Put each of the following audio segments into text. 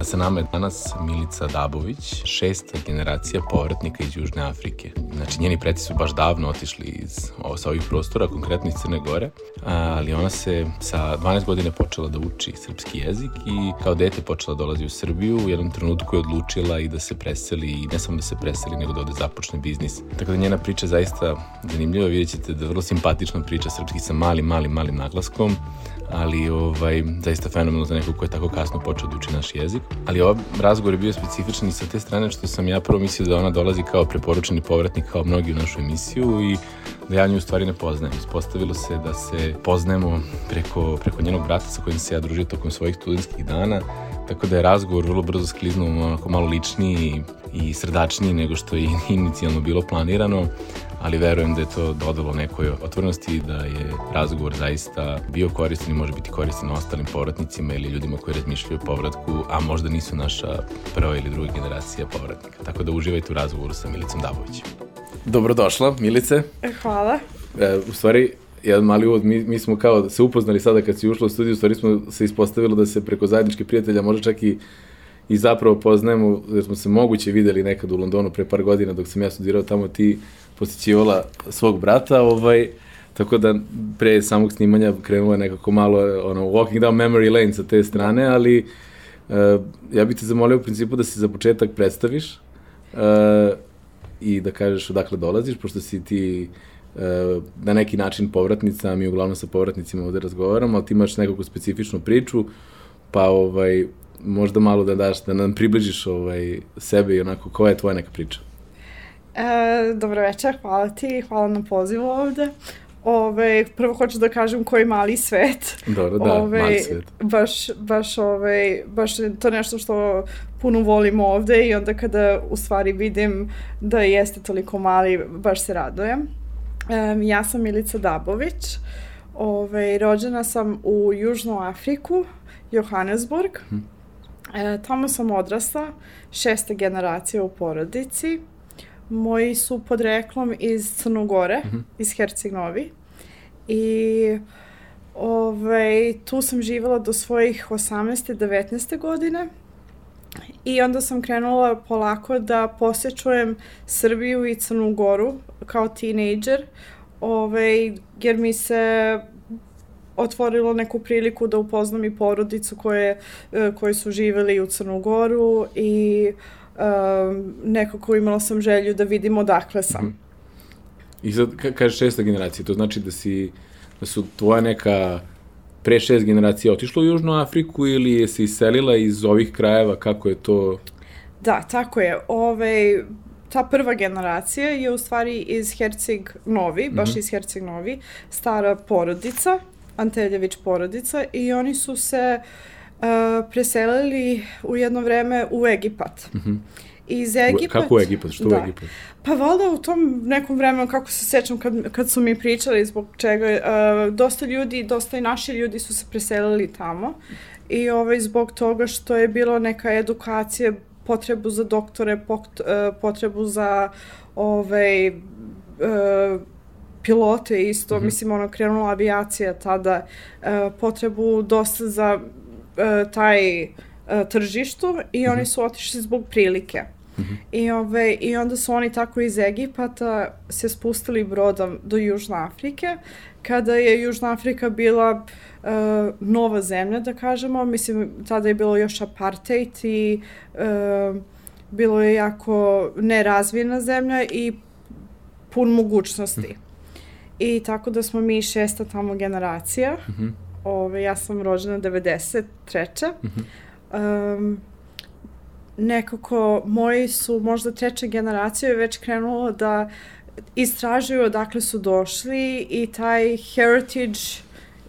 Sa nama je danas Milica Dabović, šesta generacija povratnika iz Južne Afrike. Znači, njeni preti su baš davno otišli iz, o, sa ovih prostora, konkretno iz Crne Gore, ali ona se sa 12 godina počela da uči srpski jezik i kao dete počela da dolazi u Srbiju. U jednom trenutku je odlučila i da se preseli, i ne samo da se preseli, nego da ovde započne biznis. Tako da njena priča je zaista zanimljiva, vidjet ćete da je vrlo simpatična priča srpski sa malim, malim, malim naglaskom, ali ovaj, zaista fenomenalno za nekog ko je tako kasno počeo da uči naš jezik. Ali ovaj razgovor je bio specifičan i sa te strane što sam ja prvo mislio da ona dolazi kao preporučeni povratnik kao mnogi u našu emisiju i da ja nju u stvari ne poznajem. Ispostavilo se da se poznajemo preko, preko njenog brata sa kojim se ja družio tokom svojih studentskih dana, tako da je razgovor vrlo brzo skliznuo onako malo ličniji i srdačniji nego što je inicijalno bilo planirano ali verujem da je to dodalo nekoj otvornosti i da je razgovor zaista bio koristan i može biti koristan ostalim povratnicima ili ljudima koji razmišljaju o povratku, a možda nisu naša prva ili druga generacija povratnika. Tako da uživajte u razgovoru sa Milicom Dabovićem. Dobrodošla, Milice. E, hvala. E, u stvari, jedan mali uvod, mi, mi smo kao se upoznali sada kad si ušla u studiju, u stvari smo se ispostavilo da se preko zajedničke prijatelja može čak i i zapravo poznajemo, jer smo se moguće videli nekad u Londonu pre par godina dok sam ja studirao tamo, ti posjećivala svog brata, ovaj, tako da pre samog snimanja krenulo je nekako malo ono, walking down memory lane sa te strane, ali uh, ja bih te zamolio u principu da se za početak predstaviš uh, i da kažeš odakle dolaziš, pošto si ti uh, na neki način povratnica, mi uglavnom sa povratnicima ovde razgovaramo, ali ti imaš nekakvu specifičnu priču, pa ovaj, možda malo da daš, da nam približiš ovaj, sebe i onako, koja je tvoja neka priča? E, dobro večer, hvala ti, hvala na pozivu ovde. Ove, prvo hoću da kažem koji mali svet. Dobro, da, ove, mali svet. Baš, baš, ove, baš to nešto što puno volim ovde i onda kada u stvari vidim da jeste toliko mali, baš se radujem. Um, ja sam Milica Dabović. Ove, rođena sam u Južnu Afriku, Johannesburg. Hmm. E, tamo sam odrasla, šesta generacija u porodici moji su podreklom iz Crnogore, mm -hmm. iz Herceg-Novi. I ovaj, tu sam živela do svojih 18. 19. godine. I onda sam krenula polako da posjećujem Srbiju i Crnu Goru kao tinejdžer, ovaj, jer mi se otvorilo neku priliku da upoznam i porodicu koje, eh, koje su živeli u Crnu Goru i um, nekako imala sam želju da vidim odakle sam. -hmm. I sad, ka kažeš šesta generacija, to znači da si, da su tvoja neka pre šest generacija otišla u Južnu Afriku ili je se iselila iz ovih krajeva, kako je to? Da, tako je. Ove, ta prva generacija je u stvari iz Herceg Novi, baš mm -hmm. iz Herceg Novi, stara porodica, Anteljević porodica i oni su se uh, preselili u jedno vreme u Egipat. Mm -hmm. Iz Egipat... Kako u Egipat? Što da. u Egipat? Pa valjda u tom nekom vremenu, kako se sećam kad, kad su mi pričali zbog čega, uh, dosta ljudi, dosta i naši ljudi su se preselili tamo i ovaj, zbog toga što je bilo neka edukacija, potrebu za doktore, pot, uh, potrebu za ovaj, uh, pilote isto, mm -hmm. mislim, ono, krenula avijacija tada, uh, potrebu dosta za uh, taj uh, tržištu i oni mhm. su otišli zbog prilike. Mm -hmm. I, ove, I onda su oni tako iz Egipata se spustili brodom do Južne Afrike, kada je Južna Afrika bila uh, nova zemlja, da kažemo. Mislim, tada je bilo još apartheid i uh, bilo je jako nerazvijena zemlja i pun mogućnosti. I tako da smo mi šesta tamo generacija. Mm -hmm Ove, ja sam rođena 93. Mm -hmm. um, nekako moji su možda treća generacija već krenulo da istražuju odakle su došli i taj heritage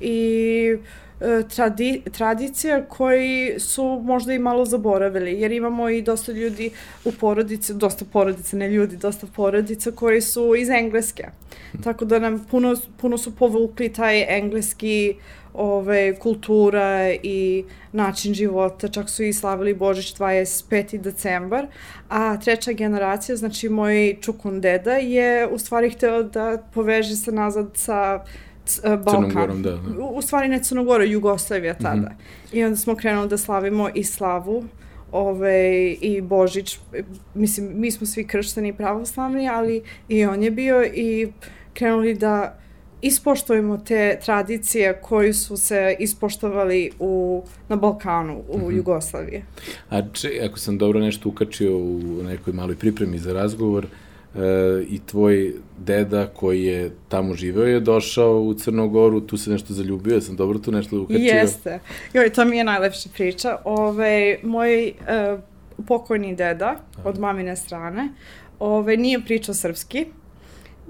i e, tradi, tradicija koji su možda i malo zaboravili, jer imamo i dosta ljudi u porodice, dosta porodice, ne ljudi, dosta porodica koji su iz Engleske. Tako da nam puno, puno su povukli taj engleski ove, kultura i način života, čak su i slavili Božić 25. decembar, a treća generacija, znači moj čukun deda je u stvari hteo da poveže se nazad sa Balkan. Crnogorom, da, da. U, u stvari ne Crnogora, Jugoslavija tada. Mm -hmm. I onda smo krenuli da slavimo i slavu ove, i Božić, mislim, mi smo svi kršteni pravoslavni, ali i on je bio i krenuli da ispoštujemo te tradicije koji su se ispoštovali u, na Balkanu, u mm -hmm. Jugoslaviji. A če, ako sam dobro nešto ukačio u nekoj maloj pripremi za razgovor, e, i tvoj deda koji je tamo živeo je došao u Crnogoru, tu se nešto zaljubio, ja sam dobro tu nešto ukačio. Jeste. Joj, to mi je najlepša priča. Ove, moj e, pokojni deda Aha. od mamine strane, ove, nije pričao srpski,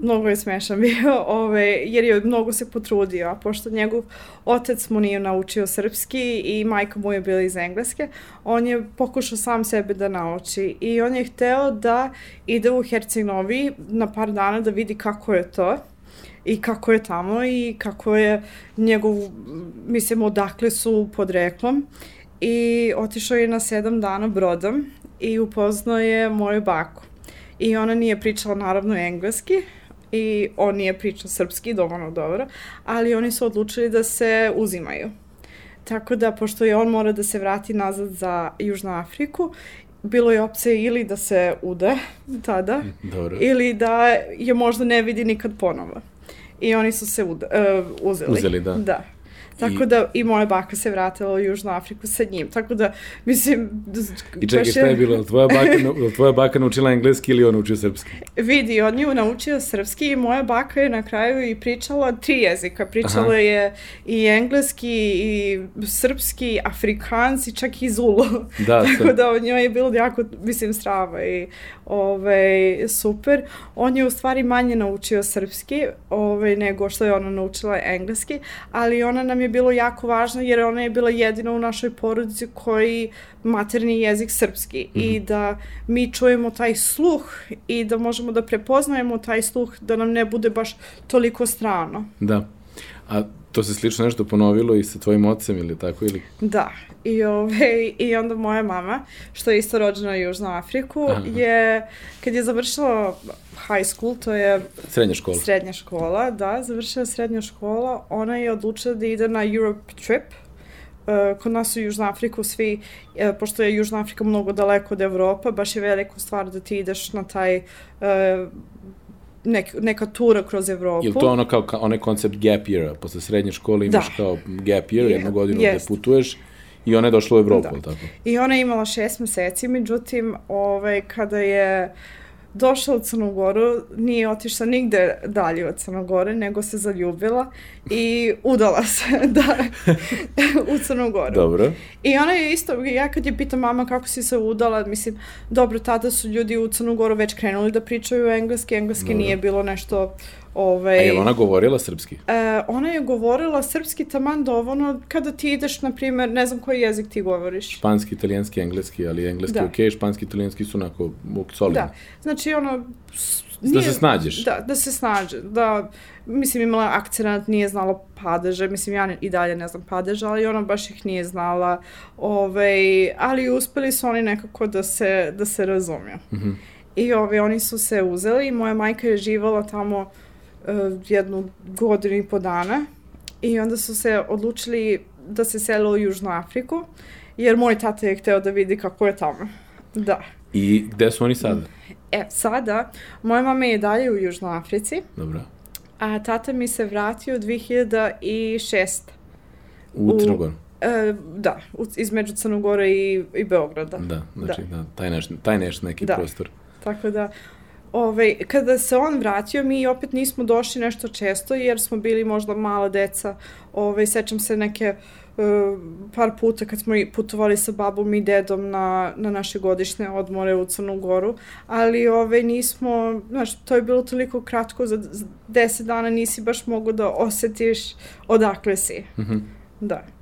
mnogo je smešan bio, ove, jer je mnogo se potrudio, a pošto njegov otac mu nije naučio srpski i majka mu je bila iz Engleske, on je pokušao sam sebe da nauči i on je hteo da ide u Herceg-Novi na par dana da vidi kako je to i kako je tamo i kako je njegov, mislim, odakle su podreklom i otišao je na sedam dana brodom i upoznao je moju baku. I ona nije pričala naravno engleski, i on nije pričao srpski dovoljno dobro, ali oni su odlučili da se uzimaju. Tako da, pošto je on mora da se vrati nazad za Južnu Afriku, bilo je opcija ili da se ude tada, Dobro. ili da je možda ne vidi nikad ponovo. I oni su se ude, uh, uzeli. Uzeli, da. Da. Tako I... da i moja baka se vratila u Južnu Afriku sa njim. Tako da, mislim... I čekaj, šta je bilo? Tvoja baka, tvoja baka naučila engleski ili on naučio srpski? Vidi, on je naučio srpski i moja baka je na kraju i pričala tri jezika. Pričala Aha. je i engleski, i srpski, afrikanski, čak i zulu. Da, Tako da od njoj je bilo jako, mislim, strava i ove, super. On je u stvari manje naučio srpski ove, nego što je ona naučila engleski, ali ona nam je bilo jako važno jer ona je bila jedina u našoj porodici koji materni jezik srpski mm -hmm. i mhm. da mi čujemo taj sluh i da možemo da prepoznajemo taj sluh da nam ne bude baš toliko strano. Da. A to se slično nešto ponovilo i sa tvojim ocem ili tako ili? Da. I, ove, I onda moja mama, što je isto rođena u Južnu Afriku, Aha. je, kad je završila high school, to je... Srednja škola. Srednja škola, da, završila srednja škola, ona je odlučila da ide na Europe trip, Uh, kod nas u Južnu Afriku svi, uh, pošto je Južna Afrika mnogo daleko od Evropa, baš je velika stvar da ti ideš na taj uh, nek, neka tura kroz Evropu. Ili to ono kao, kao onaj koncept gap year, posle srednje škole imaš da. kao gap year, jednu godinu gde putuješ i ona je došla u Evropu, da. tako? I ona je imala šest meseci, međutim, ovaj, kada je došla u Crnu Goru, nije otišla nigde dalje od Crne Gore, nego se zaljubila i udala se da, u Crnu Goru. Dobro. I ona je isto, ja kad je pitam mama kako si se udala, mislim, dobro, tada su ljudi u Crnu Goru već krenuli da pričaju engleski, engleski dobro. nije bilo nešto Ovaj, A je ona govorila srpski? E, ona je govorila srpski taman dovoljno kada ti ideš, na primjer, ne znam koji jezik ti govoriš. Španski, italijanski, engleski, ali engleski da. ok, španski, italijanski su onako solidni. Da, znači ono... Da nije, da se snađeš. Da, da se snađe, da, mislim imala akcenat, nije znala padeže, mislim ja i dalje ne znam padeže, ali ona baš ih nije znala, ovaj, ali uspeli su oni nekako da se, da se razumiju. Mm -hmm. I ovaj, oni su se uzeli, moja majka je živala tamo jednu godinu i po dana i onda su se odlučili da se sele u Južnu Afriku, jer moj tata je hteo da vidi kako je tamo. Da. I gde su oni sada? E, sada, moja mama je dalje u Južnoj Africi. Dobro. A tata mi se vratio 2006. U Crnogoru? E, da, u, između Crnogore i, i Beograda. Da, znači, da. da taj, neš, taj neš neki da. prostor. Tako da, ovaj, kada se on vratio, mi opet nismo došli nešto često, jer smo bili možda mala deca. Ovaj, sećam se neke uh, par puta kad smo putovali sa babom i dedom na, na naše godišnje odmore u Crnu Goru, ali ovaj, nismo, znaš, to je bilo toliko kratko, za, za deset dana nisi baš mogu da osetiš odakle si. Mm -hmm. Da.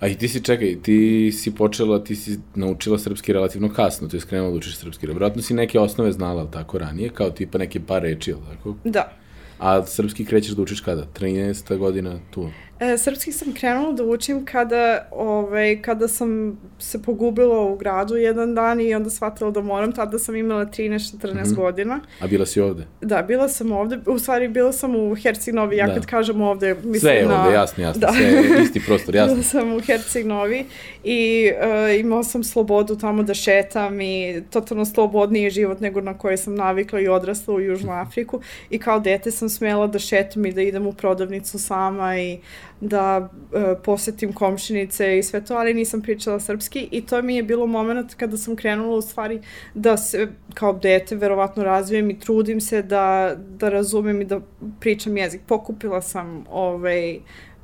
A i ti si, čekaj, ti si počela, ti si naučila srpski relativno kasno, to je skrenula da učiš srpski. Vratno si neke osnove znala, ali tako, ranije, kao tipa neke par reči, ali tako? Da. A srpski krećeš da učiš kada? 13. godina tu? E, srpski sam krenula da učim kada, ovaj, kada sam se pogubila u gradu jedan dan i onda shvatila da moram. Tada sam imala 13-14 mm -hmm. godina. A bila si ovde? Da, bila sam ovde. U stvari, bila sam u Herceg-Novi. Ja da. kad kažem ovde, mislim Sve je na... ovde, jasno, jasno. Da. Sve je isti prostor, jasno. bila sam u Herceg-Novi i uh, imala sam slobodu tamo da šetam i totalno slobodniji život nego na koje sam navikla i odrasla u Južnu Afriku. I kao dete sam smela da šetam i da idem u prodavnicu sama i da e, posetim komšinice i sve to, ali nisam pričala srpski i to mi je bilo moment kada sam krenula u stvari da se kao dete verovatno razvijem i trudim se da, da razumem i da pričam jezik. Pokupila sam ovaj,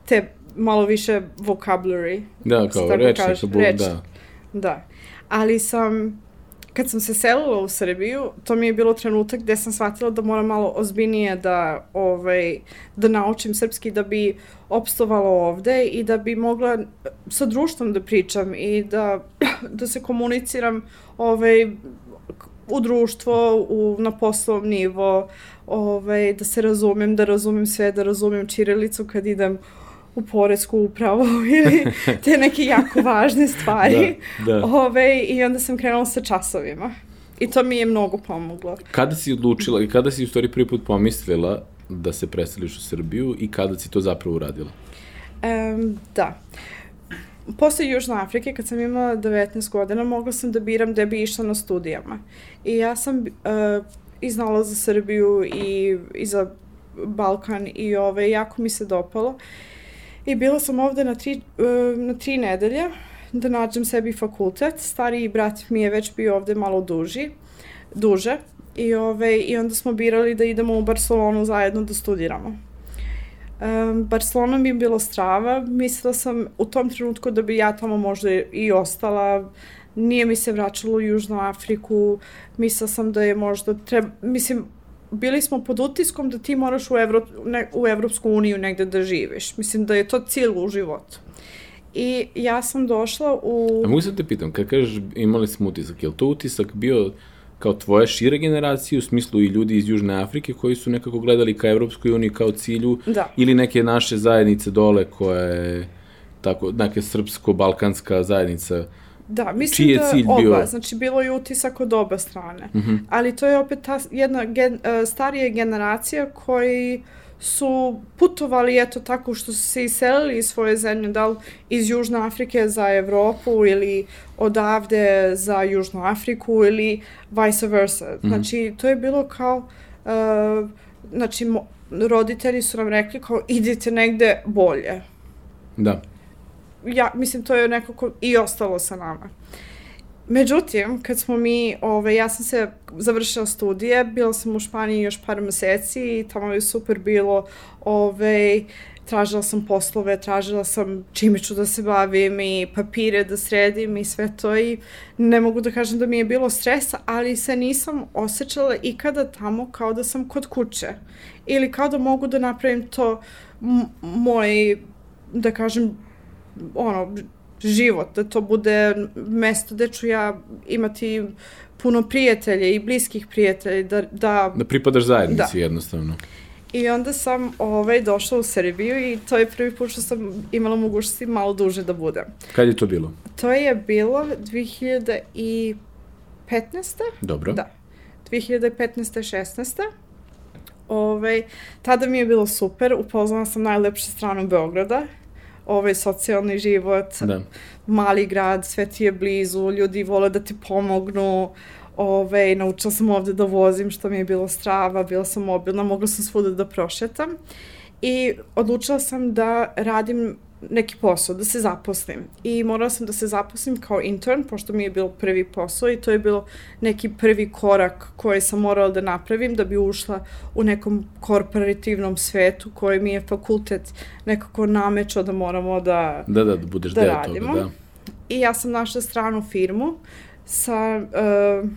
te malo više vocabulary. Da, kao rečnik, reč, da. Da, ali sam kad sam se selila u Srbiju, to mi je bilo trenutak gde sam shvatila da moram malo ozbiljnije da, ovaj, da naučim srpski da bi opstovala ovde i da bi mogla sa društvom da pričam i da, da se komuniciram ovaj, u društvo, u, na poslovnom nivo, ovaj, da se razumem, da razumem sve, da razumem čirilicu kad idem u poresku upravu ili te neke jako važne stvari. da, da. Ove, I onda sam krenula sa časovima. I to mi je mnogo pomoglo. Kada si odlučila i kada si u stvari prvi put pomislila da se preseliš u Srbiju i kada si to zapravo uradila? Um, da. Posle Južne Afrike, kad sam imala 19 godina, mogla sam da biram gde bi išla na studijama. I ja sam uh, iznala za Srbiju i, i za Balkan i ove, jako mi se dopalo. I bila sam ovde na tri, e, na tri nedelje da nađem sebi fakultet. Stariji brat mi je već bio ovde malo duži, duže. I, ove, I onda smo birali da idemo u Barcelonu zajedno da studiramo. Um, Barcelona mi je bilo strava, mislila sam u tom trenutku da bi ja tamo možda i ostala, nije mi se vraćalo u Južnu Afriku, mislila sam da je možda, treba, mislim, bili smo pod utiskom da ti moraš u, Evro, ne, u Evropsku uniju negde da živiš. Mislim da je to cilj u životu. I ja sam došla u... A mogu se te pitam, kada kažeš imali smo utisak, je li to utisak bio kao tvoja šira generacija, u smislu i ljudi iz Južne Afrike koji su nekako gledali ka Evropskoj uniji kao cilju, da. ili neke naše zajednice dole koje, tako, neke srpsko-balkanska zajednica Da, mislim Čiji je da cilj oba, bio? znači bilo je utisak od oba strane. Mm -hmm. Ali to je opet ta jedna gen, uh, starija generacija koji su putovali eto tako što su se iselili iz svoje zemlje, da li iz Južne Afrike za Evropu ili odavde za Južnu Afriku ili vice versa. Mm -hmm. Znači to je bilo kao uh, znači mo, roditelji su nam rekli kao idite negde bolje. Da ja, mislim, to je nekako i ostalo sa nama. Međutim, kad smo mi, ove, ja sam se završila studije, bila sam u Španiji još par meseci i tamo je super bilo, ove, tražila sam poslove, tražila sam čime ću da se bavim i papire da sredim i sve to i ne mogu da kažem da mi je bilo stresa, ali se nisam osjećala ikada tamo kao da sam kod kuće ili kao da mogu da napravim to moj, da kažem, ono, život, da to bude mesto gde ću ja imati puno prijatelja i bliskih prijatelja, da... Da, da pripadaš zajednici da. jednostavno. I onda sam ovaj, došla u Srbiju i to je prvi put što sam imala mogućnosti malo duže da budem. Kad je to bilo? To je bilo 2015. Dobro. Da. 2015. 16. Ovaj, tada mi je bilo super, upoznala sam najlepše stranu Beograda ovaj socijalni život, da. mali grad, sve ti je blizu, ljudi vole da ti pomognu, Ove, naučila sam ovde da vozim, što mi je bilo strava, bila sam mobilna, mogla sam svuda da prošetam. I odlučila sam da radim neki posao, da se zaposlim. I morala sam da se zaposlim kao intern, pošto mi je bilo prvi posao i to je bilo neki prvi korak koji sam morala da napravim da bi ušla u nekom korporativnom svetu koji mi je fakultet nekako namećao da moramo da Da, da, da budeš da deo radimo. toga, da. I ja sam našla stranu firmu sa... Uh,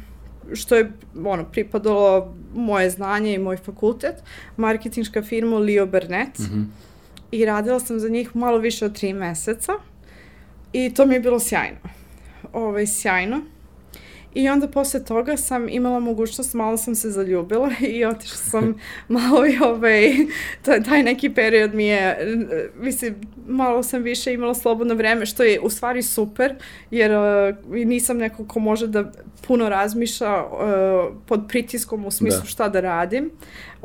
što je ono, pripadalo moje znanje i moj fakultet, marketinška firma Leo Burnett. Mm -hmm i radila sam za njih malo više od tri meseca i to mi je bilo sjajno. Ovaj, sjajno. I onda posle toga sam imala mogućnost, malo sam se zaljubila i otišla sam malo i ovaj, taj, taj neki period mi je, mislim, malo sam više imala slobodno vreme, što je u stvari super, jer uh, nisam neko ko može da puno razmišlja uh, pod pritiskom u smislu da. šta da radim.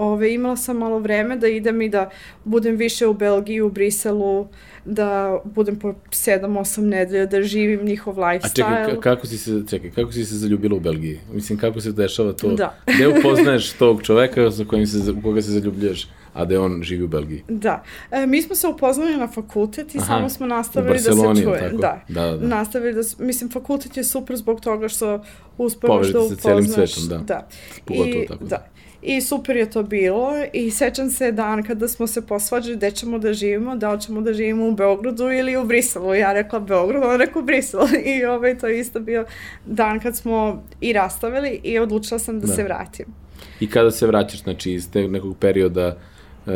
Ove, imala sam malo vreme da idem i da budem više u Belgiji, u Briselu, da budem po 7-8 nedelja, da živim njihov lifestyle. A čekaj, kako si se, čekaj, kako si se zaljubila u Belgiji? Mislim, kako se dešava to? Da. Gde upoznaješ tog čoveka sa kojim se, u koga se zaljubljuješ? a da on živi u Belgiji. Da. E, mi smo se upoznali na fakultet i Aha, samo smo nastavili da se čuje. Da. da, da. Nastavili da, mislim, fakultet je super zbog toga što uspevaš da upoznaš. Poverite se celim svetom, da. Da. Pogotovo I, tako. Da. I super je to bilo i sećam se dan kada smo se posvađali gde ćemo da živimo, da li ćemo da živimo u Beogradu ili u Briselu. Ja rekla Beograd, on rekao Brisel i ovaj, to je isto bio dan kad smo i rastavili i odlučila sam da, da. se vratim. I kada se vraćaš, znači iz nekog perioda uh,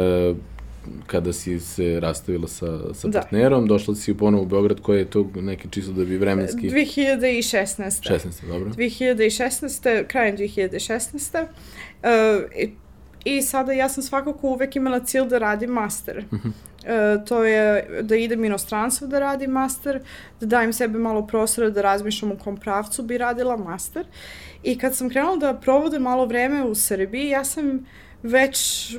kada si se rastavila sa, sa da. partnerom, došla si ponovo u Beograd, koje je to neki čisto da bi vremenski... 2016. 16. dobro. 2016. krajem 2016. Uh, i, I sada ja sam svakako uvek imala cilj da radim master. Uh -huh. Uh, to je da idem inostranstvo da radim master, da dajem sebe malo prostora da razmišljam u kom pravcu bi radila master. I kad sam krenula da provodem malo vreme u Srbiji, ja sam već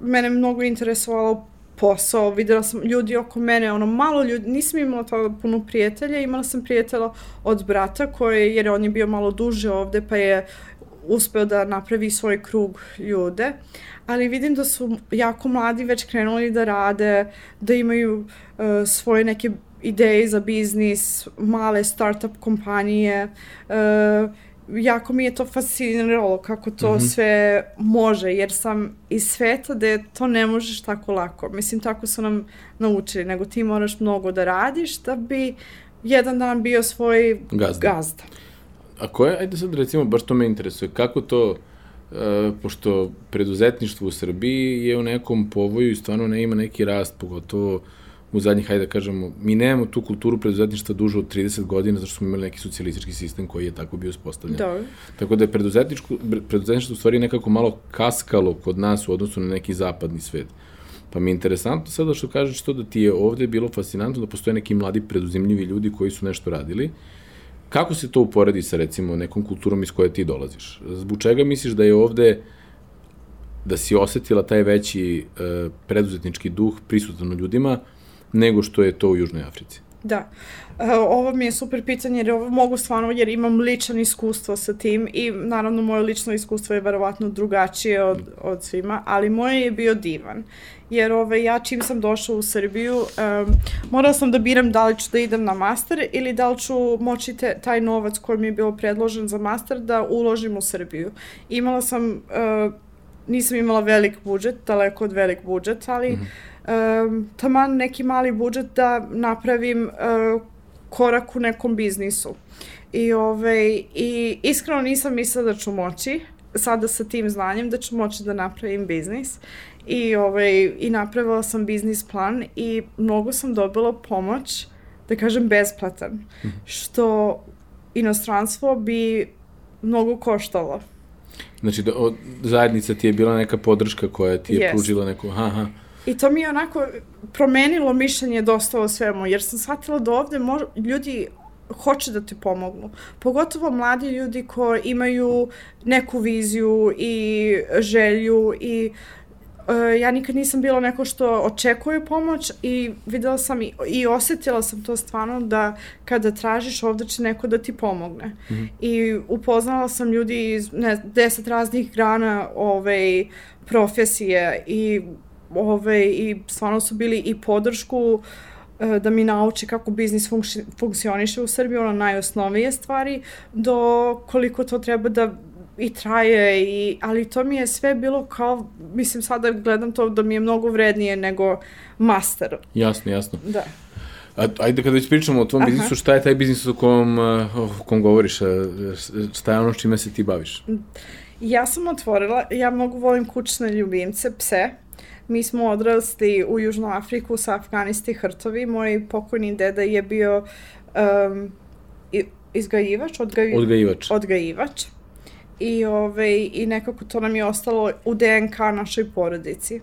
mene mnogo interesovalo posao, videla sam ljudi oko mene, ono malo ljudi, nisam imala to puno prijatelja, imala sam prijatelja od brata koji, jer on je bio malo duže ovde, pa je uspeo da napravi svoj krug ljude, ali vidim da su jako mladi već krenuli da rade, da imaju uh, svoje neke ideje za biznis, male startup kompanije, uh, jako mi je to fasciniralo kako to mm -hmm. sve može, jer sam iz sveta da to ne možeš tako lako. Mislim, tako su nam naučili, nego ti moraš mnogo da radiš da bi jedan dan bio svoj gazda. gazda. A koje, ajde sad recimo, baš to me interesuje, kako to, uh, pošto preduzetništvo u Srbiji je u nekom povoju i stvarno ne ima neki rast, pogotovo u zadnjih, hajde da kažemo, mi nemamo tu kulturu preduzetništva duže od 30 godina, zato što smo imali neki socijalistički sistem koji je tako bio uspostavljen. Da. Tako da je preduzetništvo u stvari nekako malo kaskalo kod nas u odnosu na neki zapadni svet. Pa mi je interesantno sada što kažeš to da ti je ovde bilo fascinantno da postoje neki mladi preduzimljivi ljudi koji su nešto radili. Kako se to uporedi sa recimo nekom kulturom iz koje ti dolaziš? Zbog čega misliš da je ovde da si osetila taj veći e, preduzetnički duh prisutan u ljudima, nego što je to u Južnoj Africi. Da. E, ovo mi je super pitanje jer ovo mogu stvarno, jer imam ličan iskustvo sa tim i naravno moje lično iskustvo je verovatno drugačije od, od svima, ali moje je bio divan. Jer ove, ja čim sam došla u Srbiju, um, morala sam da biram da li ću da idem na master ili da li ću moći te, taj novac koji mi je bio predložen za master da uložim u Srbiju. Imala sam, uh, nisam imala velik budžet, daleko od velik budžet, ali mm -hmm um, taman neki mali budžet da napravim uh, korak u nekom biznisu. I, ovaj, I iskreno nisam mislila da ću moći, sada sa tim znanjem, da ću moći da napravim biznis. I, ovaj, i napravila sam biznis plan i mnogo sam dobila pomoć, da kažem besplatan, mm -hmm. što inostranstvo bi mnogo koštalo. Znači, da, od, zajednica ti je bila neka podrška koja ti je yes. pružila neku, aha, aha. I to mi je onako promenilo mišljenje dosta o svemu, jer sam shvatila da ovde mož, ljudi hoće da ti pomognu. Pogotovo mladi ljudi koji imaju neku viziju i želju i uh, ja nikad nisam bila neko što očekuje pomoć i videla sam i, i osetila sam to stvarno da kada tražiš ovde će neko da ti pomogne. Mm -hmm. I upoznala sam ljudi iz ne, deset raznih grana ove, profesije i ove, i stvarno su bili i podršku e, da mi nauči kako biznis funkcioniše u Srbiji, ono najosnovije stvari, do koliko to treba da i traje, i, ali to mi je sve bilo kao, mislim sada gledam to da mi je mnogo vrednije nego master. Jasno, jasno. Da. A, ajde kada već pričamo o tvom Aha. biznisu, šta je taj biznis o kom, e, o kom govoriš, šta je ono čime se ti baviš? Ja sam otvorila, ja mnogo volim kućne ljubimce, pse, Mi smo odrasli u Južnu Afriku sa afganisti hrtovi. Moj pokojni deda je bio um, izgajivač, odgaji, Odgajivač. odgajivač. I, ovaj, I nekako to nam je ostalo u DNK našoj porodici.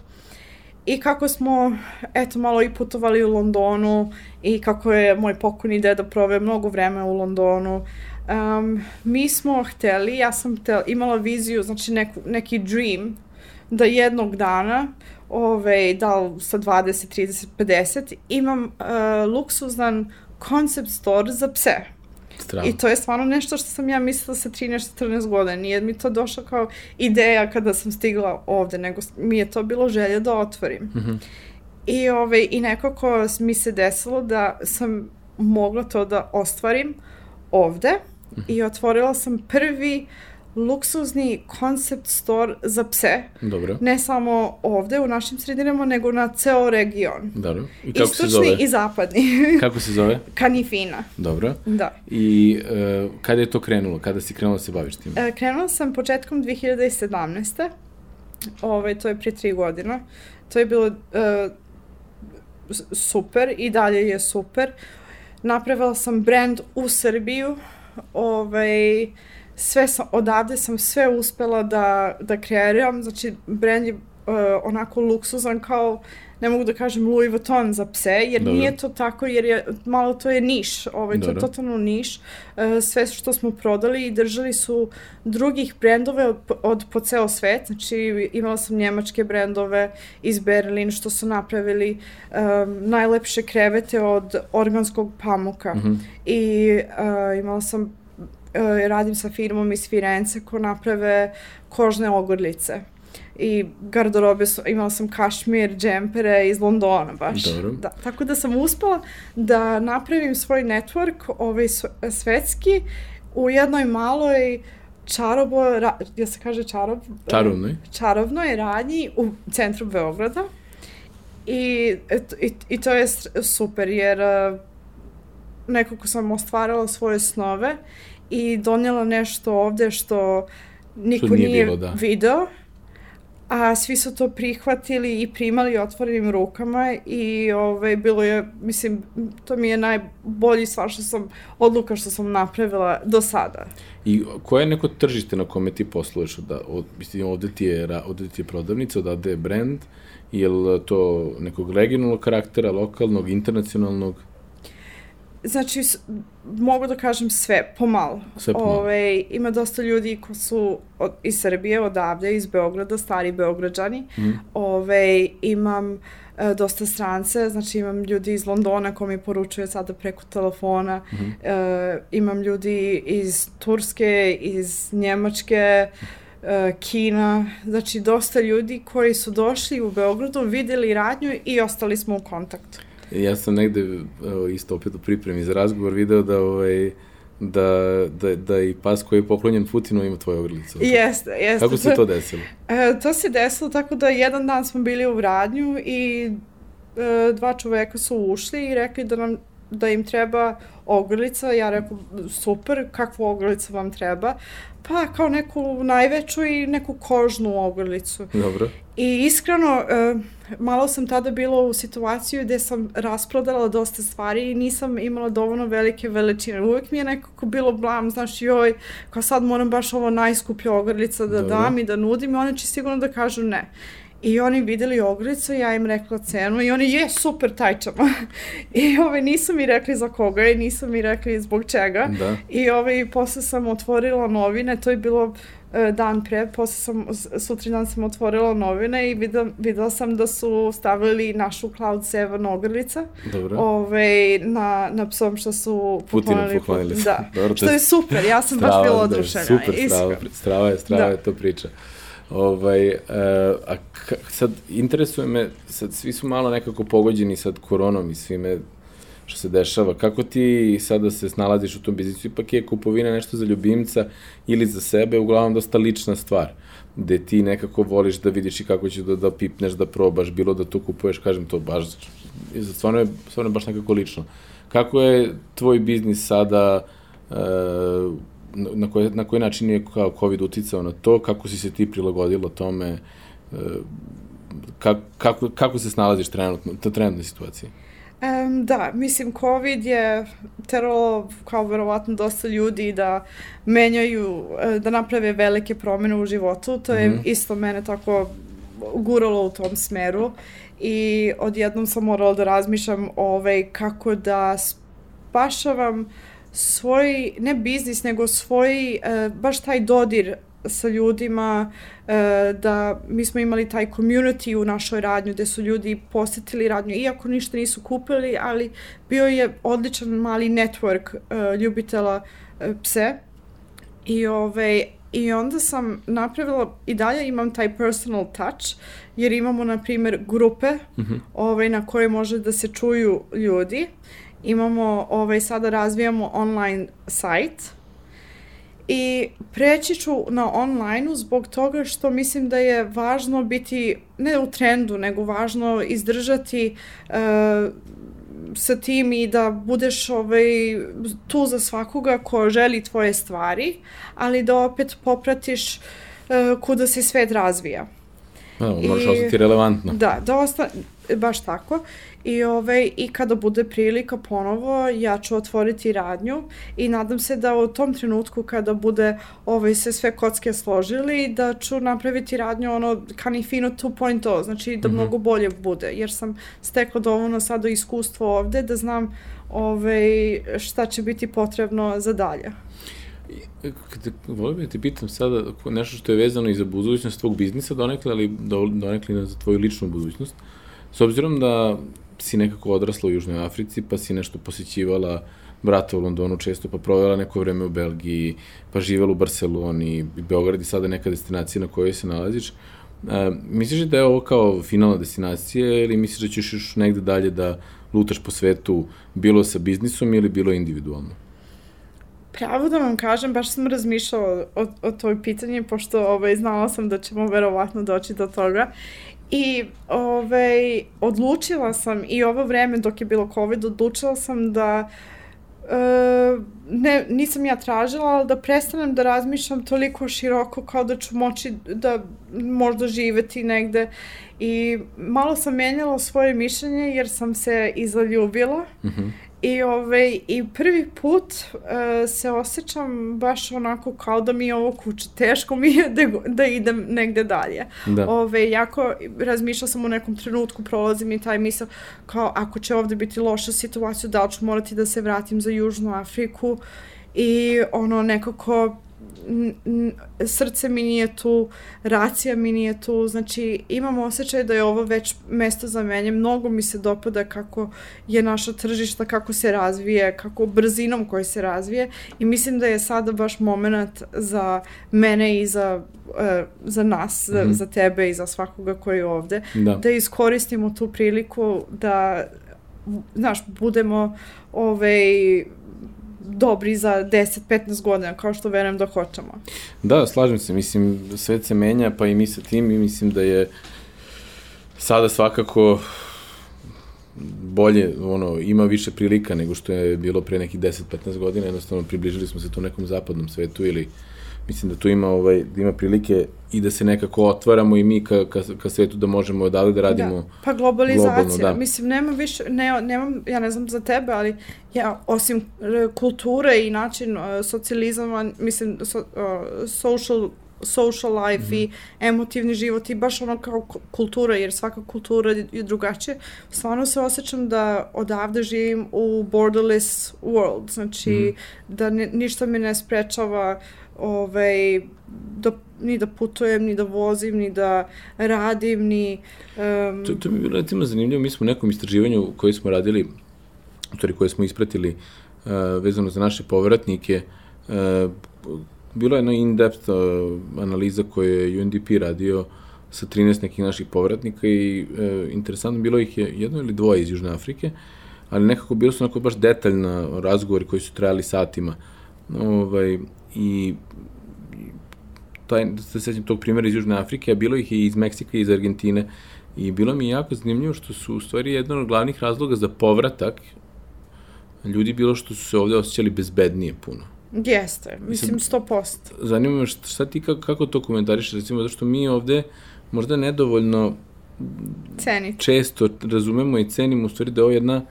I kako smo, eto, malo i putovali u Londonu i kako je moj pokojni deda proveo mnogo vremena u Londonu, um, mi smo hteli, ja sam htela, imala viziju, znači neku, neki dream, da jednog dana, ove, da li sa 20, 30, 50, imam uh, luksuzan concept store za pse. Strano. I to je stvarno nešto što sam ja mislila sa 13-14 godina. Nije mi to došlo kao ideja kada sam stigla ovde, nego mi je to bilo želja da otvorim. Mm -hmm. I, ovaj, I nekako mi se desilo da sam mogla to da ostvarim ovde mm -hmm. i otvorila sam prvi luksuzni koncept store za pse. Dobro. Ne samo ovde u našim sredinama, nego na ceo region. Dobro. I kako Istočni se zove? i zapadni. Kako se zove? Kanifina. Dobro. Da. I uh, kada je to krenulo? Kada si krenula da se baviš tim? E, krenula sam početkom 2017. Ove, to je prije tri godina. To je bilo e, super i dalje je super. Napravila sam brand u Srbiju. Ovaj, sve sam, odavde sam sve uspela da, da kreiram. Znači, brand je uh, onako luksuzan kao ne mogu da kažem Louis Vuitton za pse, jer Dobro. nije to tako, jer je, malo to je niš, ovaj, to je totalno niš. E, sve što smo prodali i držali su drugih brendove od, od po ceo svet, znači imala sam njemačke brendove iz Berlin što su napravili um, najlepše krevete od organskog pamuka Mhm. i uh, imala sam radim sa firmom iz Firence ko naprave kožne ogrlice i garderobe su, imala sam kašmir, džempere iz Londona baš. Dobro. Da, tako da sam uspela da napravim svoj network, ovaj svetski, u jednoj maloj čarobo, ra, ja se kaže čarob? Čarovnoj? čarovnoj radnji u centru Beograda. I, i, i to je super jer uh, nekako sam ostvarala svoje snove i donijela nešto ovde što niko Što nije nije, bilo, da. video, a svi su to prihvatili i primali otvorenim rukama i ovaj, bilo je, mislim, to mi je najbolji stvar što sam, odluka što sam napravila do sada. I koje je neko tržište na kome ti posluješ? Da, od, mislim, ovde ti je, ovde ti je prodavnica, odavde je brand, je li to nekog regionalnog karaktera, lokalnog, internacionalnog? Znači, s- mogu da kažem sve, pomalo. Sve pomalo. Ove, ima dosta ljudi ko su od, iz Srbije, odavde, iz Beograda, stari Beograđani. Mhm. Ove, imam e, dosta strance, znači imam ljudi iz Londona ko mi poručuje sada preko telefona. Mhm. E, imam ljudi iz Turske, iz Njemačke, e, Kina, znači dosta ljudi koji su došli u Beogradu, videli radnju i ostali smo u kontaktu. Ja sam negde, evo, isto opet u pripremi za razgovor, video da, ovaj, da, da, da i pas koji je poklonjen Putinu ima tvoje ogrlice. Jeste, jeste. Kako se to desilo? E, to se desilo tako da jedan dan smo bili u radnju i e, dva čoveka su ušli i rekli da nam da im treba ogrlica, ja rekao super, kakvu ogrlicu vam treba? Pa kao neku najveću i neku kožnu ogrlicu. Dobro. I iskreno, e, malo sam tada bila u situaciju gde sam rasprodala dosta stvari i nisam imala dovoljno velike veličine. Uvek mi je nekako bilo blam, znaš, joj, kao sad moram baš ovo najskuplje ogrlica da Dobro. dam i da nudim i oni će sigurno da kažu ne. I oni videli ogrlicu, ja im rekla cenu i oni, je, super, taj ćemo. I ove, nisu mi rekli za koga i nisu mi rekli zbog čega. Da. I ovaj, posle sam otvorila novine, to je bilo dan pre, posle sam, sutri dan sam otvorila novine i videla, videla sam da su stavili našu Cloud 7 ogrlica Dobro. ovaj, na, na psom što su poklonili. poklonili. Da, Dobro, to što je super, ja sam baš bila oduševljena. Super, strava, strava je, strava Da. je to priča. Ovaj, uh, a k- sad, interesuje me, sad svi su malo nekako pogođeni sad koronom i svime što se dešava. Kako ti sada se snalaziš u tom biznisu? Ipak je kupovina nešto za ljubimca ili za sebe, uglavnom dosta lična stvar gde ti nekako voliš da vidiš i kako ćeš da, da pipneš, da probaš, bilo da to kupuješ, kažem to baš, stvarno je, stvarno je baš nekako lično. Kako je tvoj biznis sada, e, na, koji, na koji način je kao COVID uticao na to, kako si se ti prilagodila tome, e, kako, kako, kako se snalaziš trenutno, to trenutnoj situaciji? Um, da, mislim, COVID je teralo kao verovatno dosta ljudi da menjaju, e, da naprave velike promene u životu. To je mm -hmm. isto mene tako guralo u tom smeru i odjednom sam morala da razmišljam ovaj, kako da spašavam svoj, ne biznis, nego svoj, uh, baš taj dodir sa ljudima, e, da mi smo imali taj community u našoj radnju gde su ljudi posetili radnju, iako ništa nisu kupili, ali bio je odličan mali network e, ljubitela e, pse. I, ovaj, I onda sam napravila, i dalje imam taj personal touch, jer imamo, na primjer, grupe mm -hmm. ovaj, na koje može da se čuju ljudi. Imamo, ovaj, sada razvijamo online sajt, I preći ću na online zbog toga što mislim da je važno biti, ne u trendu, nego važno izdržati uh, sa tim i da budeš ovaj, tu za svakoga ko želi tvoje stvari, ali da opet popratiš uh, kuda se svet razvija. Da, moraš I, ostati relevantno. Da, da osta, baš tako. I, ovaj, I kada bude prilika ponovo, ja ću otvoriti radnju i nadam se da u tom trenutku kada bude ovaj, se sve kocke složili, da ću napraviti radnju ono Canifino 2.0, znači da mm -hmm. mnogo bolje bude, jer sam stekla dovoljno sada iskustvo ovde da znam ovaj, šta će biti potrebno za dalje. Kada volio bih da ti pitam sada nešto što je vezano i za budućnost tvog biznisa donekle, ali donekle za tvoju ličnu budućnost. S obzirom da si nekako odrasla u Južnoj Africi, pa si nešto posjećivala brata u Londonu često, pa provela neko vreme u Belgiji, pa živela u Barceloni, Beograd i sada neka destinacija na kojoj se nalaziš. E, misliš da je ovo kao finalna destinacija ili misliš da ćeš još negde dalje da lutaš po svetu bilo sa biznisom ili bilo individualno? Pravo da vam kažem, baš sam razmišljala o, o toj pitanju, pošto ovaj, znala sam da ćemo verovatno doći do toga. I ovaj, odlučila sam i ovo vreme dok je bilo COVID, odlučila sam da Uh, ne, nisam ja tražila, ali da prestanem da razmišljam toliko široko kao da ću moći da možda živeti negde i malo sam menjala svoje mišljenje jer sam se i zaljubila mm -hmm. I, ovaj, I prvi put uh, se osjećam baš onako kao da mi je ovo kuće. Teško mi je da, da idem negde dalje. Da. Ove, ovaj, jako razmišljala sam u nekom trenutku, prolazi mi taj misl kao ako će ovde biti loša situacija, da li ću morati da se vratim za Južnu Afriku i ono nekako srce mi nije tu, racija mi nije tu, znači imam osjećaj da je ovo već mesto za menje, mnogo mi se dopada kako je naša tržišta, kako se razvije, kako brzinom koji se razvije i mislim da je sada baš moment za mene i za, uh, za nas, mm -hmm. za tebe i za svakoga koji je ovde, da. da iskoristimo tu priliku da znaš, budemo ovaj, dobri za 10-15 godina, kao što verujem da hoćemo. Da, slažem se, mislim, svet se menja, pa i mi sa tim i mislim da je sada svakako bolje, ono, ima više prilika nego što je bilo pre nekih 10-15 godina, jednostavno približili smo se tu nekom zapadnom svetu ili uh, mislim da tu ima, ovaj, da ima prilike i da se nekako otvaramo i mi ka, ka, ka svetu da možemo odavde da radimo da. Pa globalizacija, globalno, da. mislim, nema više, ne, nemam, ja ne znam za tebe, ali ja, osim kulture i način uh, socijalizama, mislim, so, uh, social social life mm -hmm. i emotivni život i baš ono kao kultura, jer svaka kultura je drugačija. Stvarno se osjećam da odavde živim u borderless world, znači mm -hmm. da ne, ništa me ne sprečava ovaj, da, ni da putujem, ni da vozim, ni da radim, ni... Um... To, to mi je bilo recimo zanimljivo, mi smo u nekom istraživanju koji smo radili, u koje smo ispratili uh, vezano za naše povratnike, uh, bilo je jedna in-depth uh, analiza koju je UNDP radio sa 13 nekih naših povratnika i uh, interesantno bilo ih je jedno ili dvoje iz Južne Afrike, ali nekako bilo su onako baš detaljna razgovori koji su trajali satima. Ovaj, I taj, da se sećam tog primjera iz Južne Afrike, a bilo ih i iz Meksika i iz Argentine. I bilo mi jako zanimljivo što su u stvari jedan od glavnih razloga za povratak ljudi bilo što su se ovde osjećali bezbednije puno. Jeste, mislim 100%. Zanima me šta, šta ti kako, kako to komentariš, recimo, zato što mi ovde možda nedovoljno Cenite. često razumemo i cenimo u stvari da je ovo jedna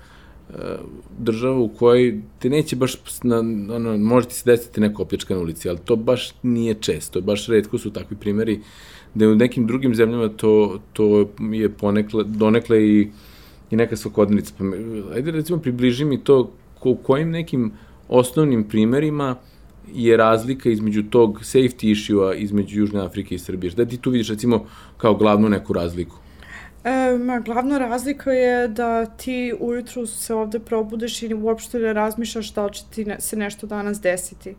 država u kojoj te neće baš, na, ono, može ti se desiti neko opljačka na ulici, ali to baš nije često, baš redko su takvi primeri da u nekim drugim zemljama to, to je ponekle, donekle i, i neka svakodnevnica. Pa, ajde recimo približi mi to ko, kojim nekim osnovnim primerima je razlika između tog safety issue-a između Južne Afrike i Srbije. Da ti tu vidiš recimo kao glavnu neku razliku? E, ma, glavna razlika je da ti ujutru se ovde probudeš i uopšte ne razmišljaš da li će ti ne, se nešto danas desiti.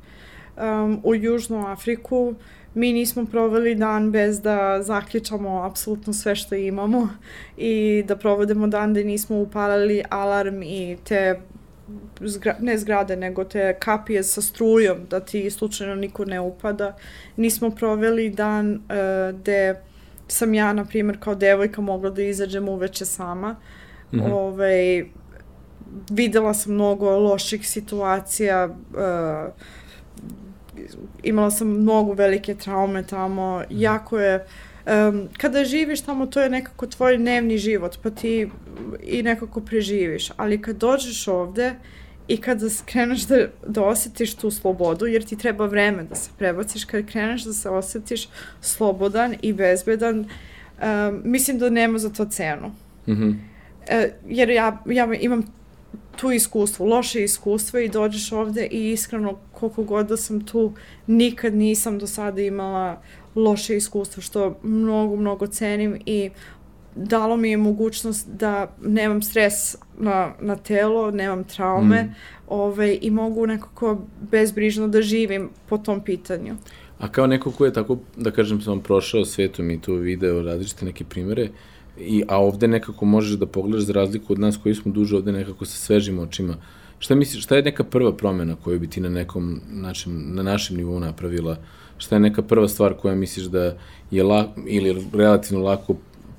Um, u Južnu Afriku mi nismo proveli dan bez da zaključamo apsolutno sve što imamo i da provodemo dan da nismo upalali alarm i te zgra, ne zgrade, nego te kapije sa strujom, da ti slučajno niko ne upada. Nismo proveli dan uh, gde sam ja, na primjer, kao devojka mogla da izađem uveče sama. Mm -hmm. Ove, ovaj, videla sam mnogo loših situacija, uh, imala sam mnogo velike traume tamo, mm. jako je, um, kada živiš tamo to je nekako tvoj dnevni život, pa ti i nekako preživiš, ali kad dođeš ovde i kada kreneš da, da osetiš tu slobodu, jer ti treba vreme da se prebaciš, kad kreneš da se osetiš slobodan i bezbedan, um, mislim da nema za to cenu. Mm -hmm. uh, jer ja, ja imam tu iskustvo, loše iskustvo i dođeš ovde i iskreno koliko god da sam tu, nikad nisam do sada imala loše iskustvo, što mnogo, mnogo cenim i dalo mi je mogućnost da nemam stres na, na telo, nemam traume mm. ovaj, i mogu nekako bezbrižno da živim po tom pitanju. A kao neko ko je tako, da kažem, sam prošao svetom i tu video različite neke primere, i, a ovde nekako možeš da pogledaš za razliku od nas koji smo duže ovde nekako sa svežim očima. Šta misliš, šta je neka prva promena koju bi ti na nekom našem, na našem nivou napravila? Šta je neka prva stvar koja misliš da je la, ili relativno lako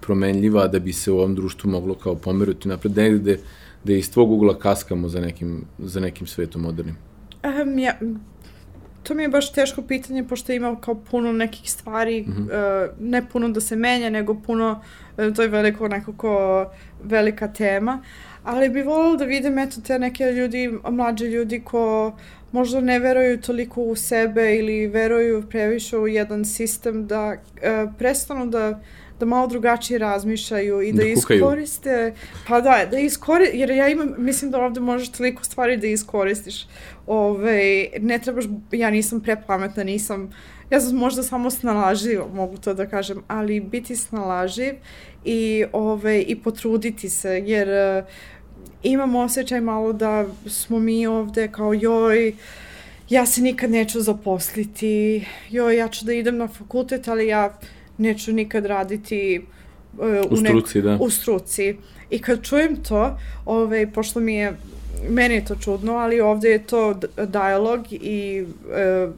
promenljiva da bi se u ovom društvu moglo kao pomeruti napred, negde da iz tvog ugla kaskamo za nekim, za nekim svetom modernim? Um, ja, to mi je baš teško pitanje, pošto ima kao puno nekih stvari, mm -hmm. uh, ne puno da se menja, nego puno, uh, to je veliko nekako velika tema, ali bi volila da vidim eto te neke ljudi, mlađe ljudi ko možda ne veruju toliko u sebe ili veruju previše u jedan sistem da uh, prestanu da da malo drugačije razmišljaju i da, da iskoriste, pa da, da iskoriste, jer ja imam, mislim da ovde možeš toliko stvari da iskoristiš. Ove, ne trebaš, ja nisam prepametna, nisam, ja sam možda samo snalaživ, mogu to da kažem, ali biti snalaživ i, ove, i potruditi se, jer uh, imam osjećaj malo da smo mi ovde kao joj, ja se nikad neću zaposliti, joj, ja ću da idem na fakultet, ali ja neću nikad raditi uh, u, u struci, da. U struci. I kad čujem to, ovaj, pošto mi je, meni je to čudno, ali ovde je to dialog i uh,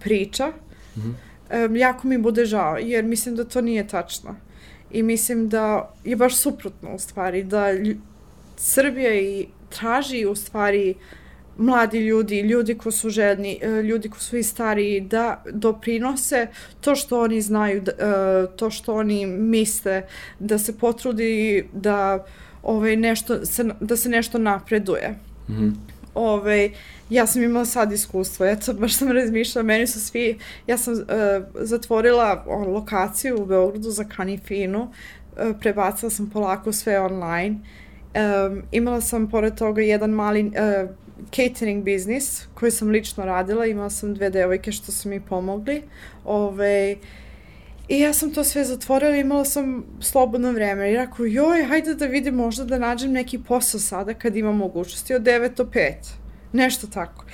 priča, mm -hmm. um, jako mi bude žao, jer mislim da to nije tačno. I mislim da je baš suprotno u stvari, da Srbija i traži u stvari mladi ljudi, ljudi ko su žedni, e, ljudi ko su i stariji, da doprinose to što oni znaju, e, to što oni misle, da se potrudi da ovaj, nešto, da se nešto napreduje. Mm -hmm. Ove, ja sam imala sad iskustvo, eto, baš sam razmišljala, meni su svi, ja sam uh, zatvorila on, lokaciju u Beogradu za Kanifinu, uh, prebacila sam polako sve online, um, imala sam pored toga jedan mali uh, catering biznis koji sam lično radila, imala sam dve devojke što su mi pomogli. Ove, I ja sam to sve zatvorila, imala sam slobodno vreme i rekao, joj, hajde da vidim možda da nađem neki posao sada kad imam mogućnosti od 9 do 5. Nešto tako.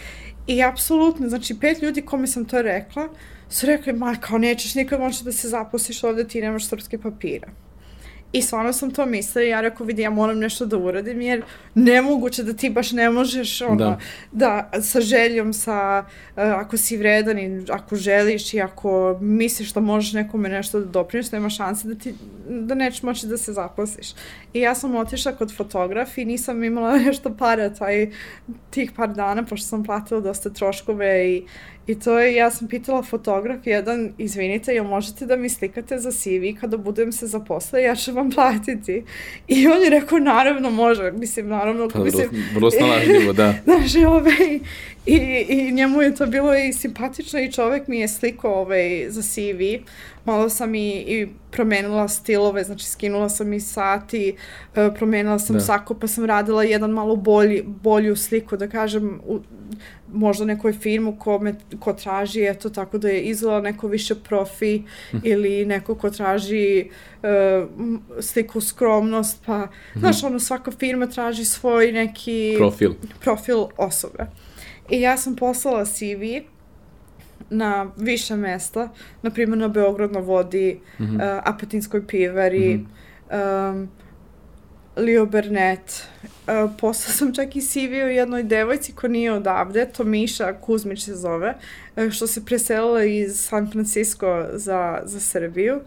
I apsolutno, znači pet ljudi kome sam to rekla, su rekli, ma kao nećeš nikad moći da se zaposliš ovde, ti nemaš srpske papira. I stvarno sam to mislila i ja rekao, vidi, ja moram nešto da uradim, jer nemoguće da ti baš ne možeš, ono, da, da sa željom, sa, uh, ako si vredan i ako želiš i ako misliš da možeš nekome nešto da doprineš, nema šanse da ti, da nećeš moći da se zaposliš. I ja sam otišla kod fotograf i nisam imala nešto para taj, tih par dana, pošto sam platila dosta troškove i, I to je, ja sam pitala fotograf jedan, izvinite, jel možete da mi slikate za CV kada budem se zaposle, ja ću vam platiti. I on je rekao, naravno može, mislim, naravno, Pa, mislim, vrlo, vrlo snalažljivo, da. Znaš, i, ovaj, i, i njemu je to bilo i simpatično i čovek mi je slikao ovaj, za CV. Malo sam i, i promenila stilove, znači skinula sam i sati, e, promenila sam Da. da. sako, pa sam radila jedan malo bolji, bolju sliku, da kažem, u, možda nekoj firmu ko, me, ko traži, eto, tako da je izgleda neko više profi ili neko ko traži e, sliku skromnost, pa, znaš, ono, svaka firma traži svoj neki Profil. profil osobe. I ja sam poslala CV na više mesta, na primjer na Beograd na vodi. -hmm. uh, Apatinskoj pivari, mm -hmm. um, Leo Burnett. Uh, sam čak i CV u jednoj devojci koja nije odavde, to Miša Kuzmić se zove, uh, što se preselila iz San Francisco za, za Srbiju.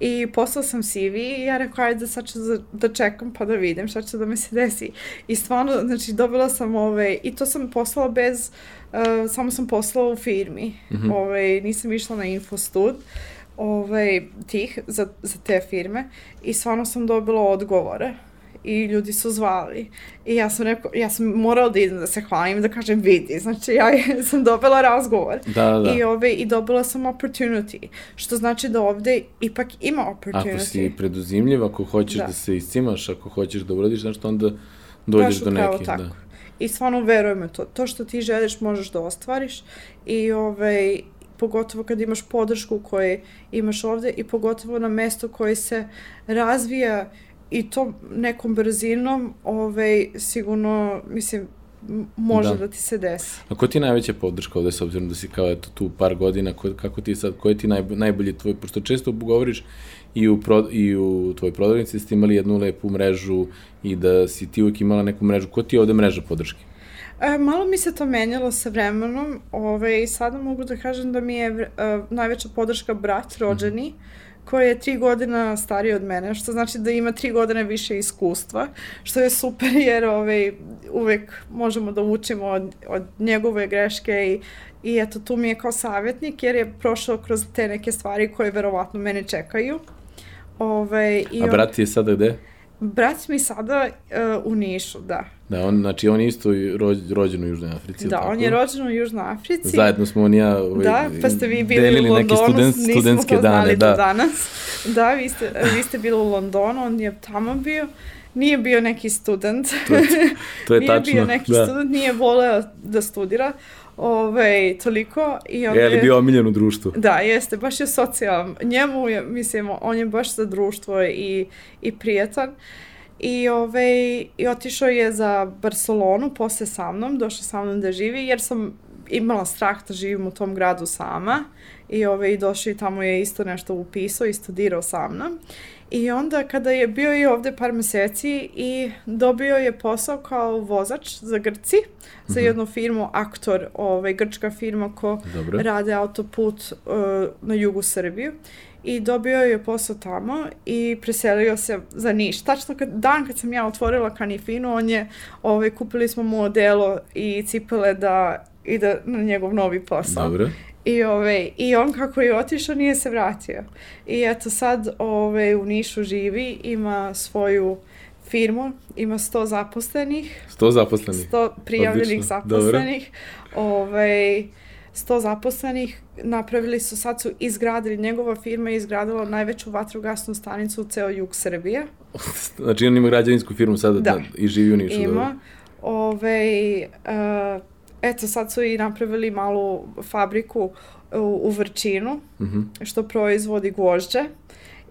I poslala sam CV i ja rekao, ajde sad ću da, da čekam pa da vidim šta će da mi se desi. I stvarno, znači, dobila sam ove, i to sam poslala bez, uh, samo sam poslala u firmi. Mm -hmm. ove, nisam išla na infostud ove, tih, za, za te firme i stvarno sam dobila odgovore i ljudi su zvali. I ja sam rekao, ja sam morala da idem da se hvalim, da kažem vidi, znači ja sam dobila razgovor. Da, da, da. I, ove, I dobila sam opportunity, što znači da ovde ipak ima opportunity. Ako si preduzimljiv, ako hoćeš da, Da. se iscimaš, ako hoćeš da uradiš nešto, onda dođeš Baš do upravo neke. tako. Da. I stvarno verujem to. To što ti želiš možeš da ostvariš i ovaj, pogotovo kad imaš podršku koju imaš ovde i pogotovo na mesto koje se razvija i to nekom brzinom, ovaj, sigurno, mislim, može Da. da. da ti se desi. A ko ti je najveća podrška ovde, s obzirom da si kao eto tu par godina, ko, kako ti sad, ko je ti najb, najbolji tvoj, pošto često govoriš i u, pro, i u tvojoj prodavnici ste imali jednu lepu mrežu i da si ti uvijek imala neku mrežu, ko ti je ovde mreža podrške? E, malo mi se to menjalo sa vremenom. Ove, sada mogu da kažem da mi je e, najveća podrška brat rođeni, koji je tri godina stariji od mene, što znači da ima tri godine više iskustva, što je super jer ove, uvek možemo da učimo od, od njegove greške i, i eto tu mi je kao savjetnik jer je prošao kroz te neke stvari koje verovatno mene čekaju. Ove, i A brat je sada gde? Brat mi sada uh, u Nišu, da. Da, on, znači on je isto rođ, rođen u Južnoj Africi. Da, on je rođen u Južnoj Africi. Zajedno smo on i ja ovaj, Da, pa ste vi bili delili u neke student, studentske znali dane. do Da. danas. Da, vi ste, vi ste bili u Londonu, on je tamo bio. Nije bio neki student. To to je nije tačno. bio neki da. student, nije voleo da studira. Ove, toliko. I on Je li bio omiljen u društvu? Da, jeste, baš je socijalan. Njemu je, mislim, on je baš za društvo i, i prijatan. I, ove, I otišao je za Barcelonu posle sa mnom, došao sa mnom da živi, jer sam imala strah da živim u tom gradu sama. I, ove, i došao i tamo je isto nešto upisao i studirao sa mnom. I onda kada je bio i ovde par meseci i dobio je posao kao vozač za Grci, za jednu firmu Aktor, ovaj, grčka firma ko Dobro. rade autoput uh, na jugu Srbiju i dobio je posao tamo i preselio se za Niš. Tačno kad, dan kad sam ja otvorila kanifinu, on je, ovaj, kupili smo mu odelo i cipele da ide na njegov novi posao. Dobro. I, ove, I on kako je otišao nije se vratio. I eto sad ove, u Nišu živi, ima svoju firmu, ima 100 zaposlenih, Sto zaposlenih. 100 prijavljenih Odlično, zaposlenih. Ove, 100 zaposlenih, napravili su, sad su izgradili, njegova firma je izgradila najveću vatrogasnu stanicu u ceo jug Srbije. Znači on ima građevinsku firmu sada Da. da. i živi u Nišu. Ima. dobro. Ove, uh, eto, sad su i napravili malu fabriku u, u Vrčinu, Mhm. što proizvodi gvožđe.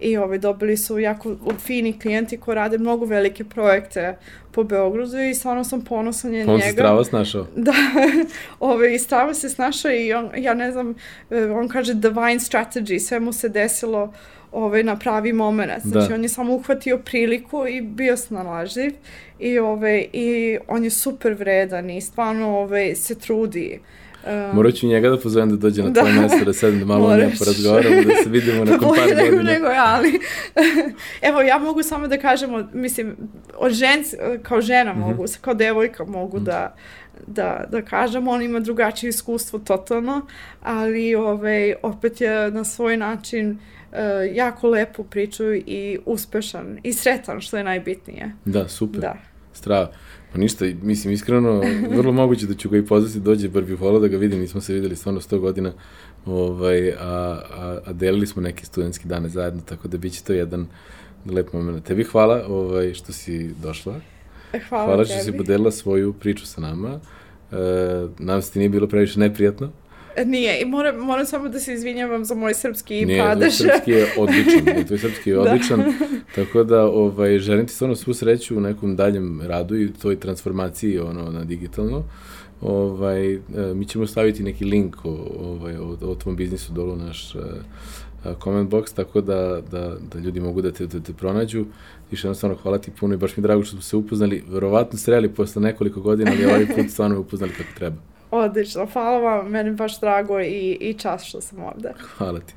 I ove, dobili su jako fini klijenti koji rade mnogo velike projekte po Beogradu i stvarno sam ponosna na Pa on se njega. strava snašao. Da, ove, i strava se snašao i on, ja ne znam, e, on kaže divine strategy, sve mu se desilo ove, na pravi moment. Znači, Da. on je samo uhvatio priliku i bio snalažljiv i, ove, i on je super vredan i stvarno ove, se trudi. Um, Morat ću njega da pozovem da dođe na Da. tvoje mesto, da sedem da malo Moraš. ne porazgovaramo, da se vidimo nakon par nego, godina. nego ja, ali evo ja mogu samo da kažem, mislim, od žen, kao žena mogu, kao devojka mogu da, da, da kažem, on ima drugačije iskustvo totalno, ali ovaj, opet je na svoj način e, jako lepu priču i uspešan i sretan, što je najbitnije. Da, super. Da. Strava. Pa ništa, mislim, iskreno, vrlo moguće da ću ga i pozvati dođe, bar bih volao da ga vidim, nismo se videli stvarno 100 godina, ovaj, a, a, a delili smo neke studentski dane zajedno, tako da bit će to jedan lep moment. Tebi hvala ovaj, što si došla, Hvala, hvala što tebi. si podelila svoju priču sa nama, e, nadam se ti nije bilo previše neprijatno. Nije, i moram, moram samo da se izvinjavam za moj srpski Nije, tvoj padež. srpski je odličan, nije, tvoj srpski je Da. odličan, tako da ovaj, želim ti stvarno svu sreću u nekom daljem radu i toj transformaciji ono, na digitalno. Ovaj, e, mi ćemo staviti neki link o, ovaj, o, o tvom biznisu dolu u naš e, e, comment box, tako da, da, da ljudi mogu da te, da te pronađu. Još jednostavno hvala ti puno i baš mi je drago što smo se upoznali. Verovatno sreli posle nekoliko godina, ali ovaj put stvarno upoznali kako treba. Odlično, hvala vam, meni baš drago i, i čast što sam ovde. Hvala ti.